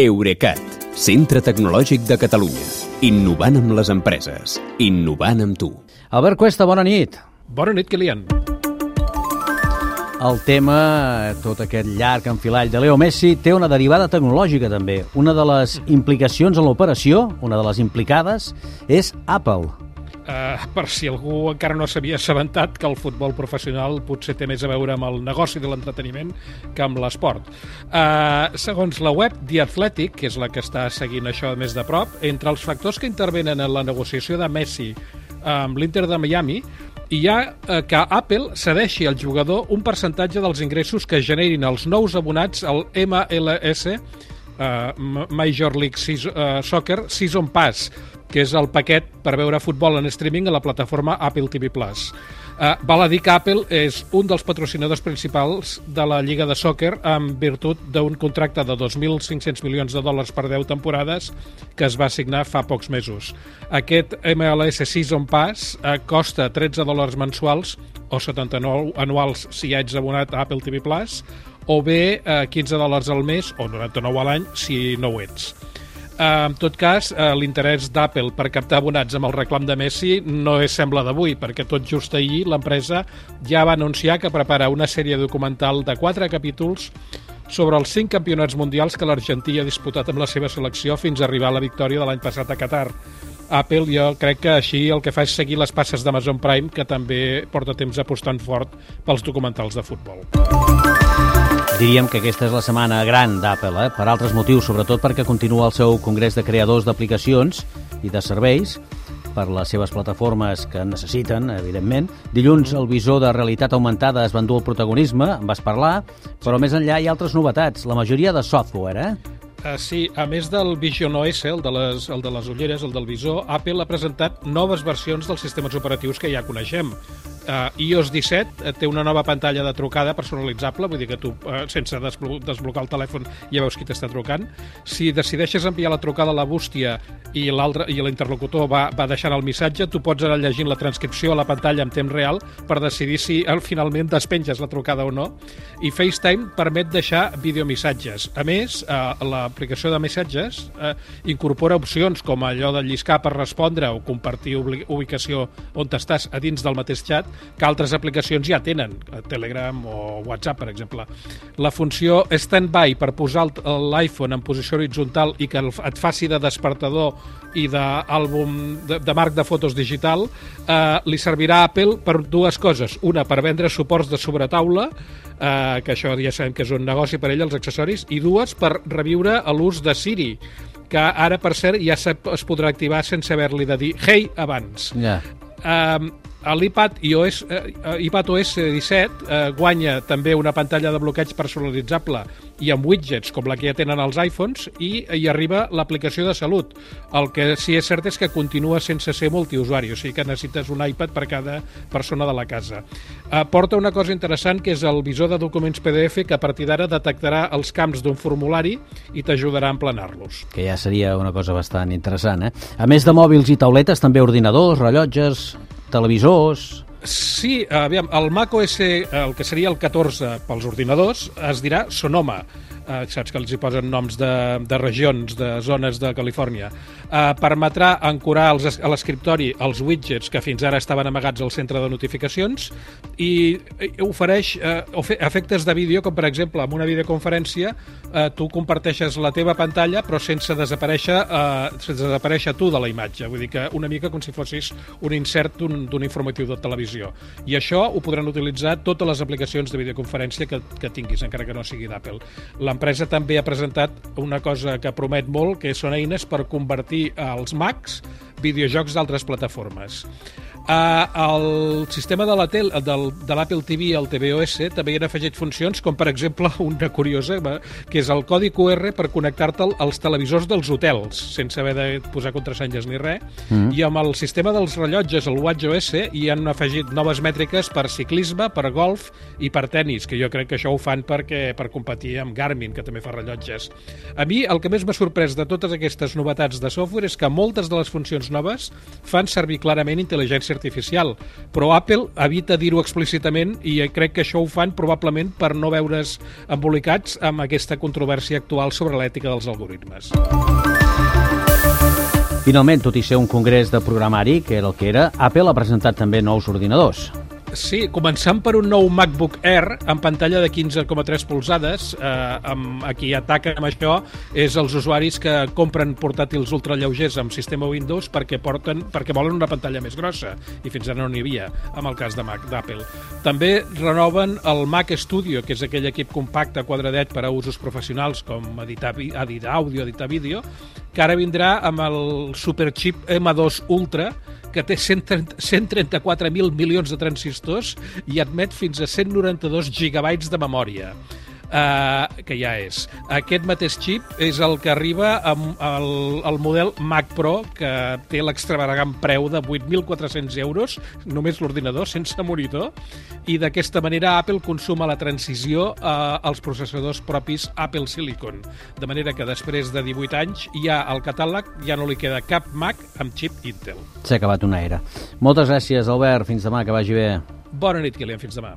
Eurecat, centre tecnològic de Catalunya. Innovant amb les empreses. Innovant amb tu. Albert Cuesta, bona nit. Bona nit, Kilian. El tema, tot aquest llarg enfilall de Leo Messi, té una derivada tecnològica també. Una de les implicacions en l'operació, una de les implicades, és Apple. Uh, per si algú encara no s'havia assabentat que el futbol professional potser té més a veure amb el negoci de l'entreteniment que amb l'esport. Uh, segons la web The Athletic, que és la que està seguint això més de prop, entre els factors que intervenen en la negociació de Messi amb l'Inter de Miami, hi ha eh, que Apple cedeixi al jugador un percentatge dels ingressos que generin els nous abonats al MLS uh, Major League uh, Soccer Season Pass, que és el paquet per veure futbol en streaming a la plataforma Apple TV+. Uh, val a dir que Apple és un dels patrocinadors principals de la Lliga de Soccer en virtut d'un contracte de 2.500 milions de dòlars per 10 temporades que es va signar fa pocs mesos. Aquest MLS Season Pass uh, costa 13 dòlars mensuals o 79 anuals si ja ets abonat a Apple TV+, o bé eh, 15 dòlars al mes o 99 a l'any si no ho ets. Uh, en tot cas, uh, l'interès d'Apple per captar abonats amb el reclam de Messi no és sembla d'avui, perquè tot just ahir l'empresa ja va anunciar que prepara una sèrie documental de quatre capítols sobre els cinc campionats mundials que l'Argentí ha disputat amb la seva selecció fins a arribar a la victòria de l'any passat a Qatar. Apple jo crec que així el que fa és seguir les passes d'Amazon Prime, que també porta temps apostant fort pels documentals de futbol. Diríem que aquesta és la setmana gran d'Apple, eh? per altres motius, sobretot perquè continua el seu congrés de creadors d'aplicacions i de serveis per les seves plataformes que necessiten, evidentment. Dilluns el visor de realitat augmentada es va endur el protagonisme, en vas parlar, però més enllà hi ha altres novetats, la majoria de software, eh? Uh, sí, a més del Vision OS, el de, les, el de les ulleres, el del visor, Apple ha presentat noves versions dels sistemes operatius que ja coneixem uh, iOS 17 uh, té una nova pantalla de trucada personalitzable, vull dir que tu, uh, sense desblo desblocar el telèfon, ja veus qui t'està trucant. Si decideixes enviar la trucada a la bústia i l'altre i l'interlocutor va, va deixant el missatge, tu pots anar llegint la transcripció a la pantalla en temps real per decidir si al finalment despenges la trucada o no. I FaceTime permet deixar videomissatges. A més, uh, l'aplicació de missatges uh, incorpora opcions com allò de lliscar per respondre o compartir ubicació on t'estàs a dins del mateix xat que altres aplicacions ja tenen, Telegram o WhatsApp, per exemple. La funció Standby per posar l'iPhone en posició horitzontal i que et faci de despertador i d'àlbum de, de marc de fotos digital eh, li servirà a Apple per dues coses. Una, per vendre suports de sobretaula, eh, que això ja sabem que és un negoci per ell, els accessoris, i dues, per reviure l'ús de Siri, que ara, per cert, ja es podrà activar sense haver-li de dir hey abans. Ja. Yeah. Eh, L'iPad iOS, eh, iPad OS 17 eh, guanya també una pantalla de bloqueig personalitzable i amb widgets com la que ja tenen els iPhones i hi arriba l'aplicació de salut. El que sí és cert és que continua sense ser multiusuari, o sigui que necessites un iPad per cada persona de la casa. Eh, porta una cosa interessant que és el visor de documents PDF que a partir d'ara detectarà els camps d'un formulari i t'ajudarà a emplenar-los. Que ja seria una cosa bastant interessant, eh? A més de mòbils i tauletes, també ordinadors, rellotges, televisors... Sí, aviam, el Mac OS, el que seria el 14 pels ordinadors, es dirà Sonoma eh, saps que els hi posen noms de, de regions, de zones de Califòrnia, eh, permetrà ancorar els, a l'escriptori els widgets que fins ara estaven amagats al centre de notificacions i, i ofereix eh, efectes de vídeo, com per exemple en una videoconferència eh, tu comparteixes la teva pantalla però sense desaparèixer, eh, sense desaparèixer tu de la imatge, vull dir que una mica com si fossis un insert d'un informatiu de televisió. I això ho podran utilitzar totes les aplicacions de videoconferència que, que tinguis, encara que no sigui d'Apple. L'empresa també ha presentat una cosa que promet molt, que són eines per convertir els Macs videojocs d'altres plataformes. Uh, el sistema de la tel, del, de l'Apple TV i el tvOS també hi han afegit funcions com per exemple una curiosa que és el codi QR per connectar-te'l als televisors dels hotels sense haver de posar contrasenyes ni res mm. i amb el sistema dels rellotges el WatchOS hi han afegit noves mètriques per ciclisme, per golf i per tennis que jo crec que això ho fan perquè per competir amb Garmin que també fa rellotges a mi el que més m'ha sorprès de totes aquestes novetats de software és que moltes de les funcions noves fan servir clarament intel·ligència artificial, però Apple evita dir-ho explícitament i crec que això ho fan probablement per no veure's embolicats amb aquesta controvèrsia actual sobre l'ètica dels algoritmes. Finalment, tot i ser un congrés de programari, que era el que era, Apple ha presentat també nous ordinadors. Sí, començant per un nou MacBook Air amb pantalla de 15,3 polzades. Eh, amb, a qui ataquen amb això és els usuaris que compren portàtils ultralleugers amb sistema Windows perquè porten perquè volen una pantalla més grossa i fins ara no n'hi havia, amb el cas de Mac d'Apple. També renoven el Mac Studio, que és aquell equip compacte quadradet per a usos professionals com editar, editar àudio, editar vídeo, que ara vindrà amb el superchip M2 Ultra, que té 134.000 milions de transistors i admet fins a 192 gigabytes de memòria uh, que ja és. Aquest mateix xip és el que arriba amb el, el model Mac Pro, que té l'extravagant preu de 8.400 euros, només l'ordinador, sense monitor, i d'aquesta manera Apple consuma la transició uh, als processadors propis Apple Silicon. De manera que després de 18 anys ja al catàleg ja no li queda cap Mac amb xip Intel. S'ha acabat una era. Moltes gràcies, Albert. Fins demà, que vagi bé. Bona nit, Kilian. Fins demà.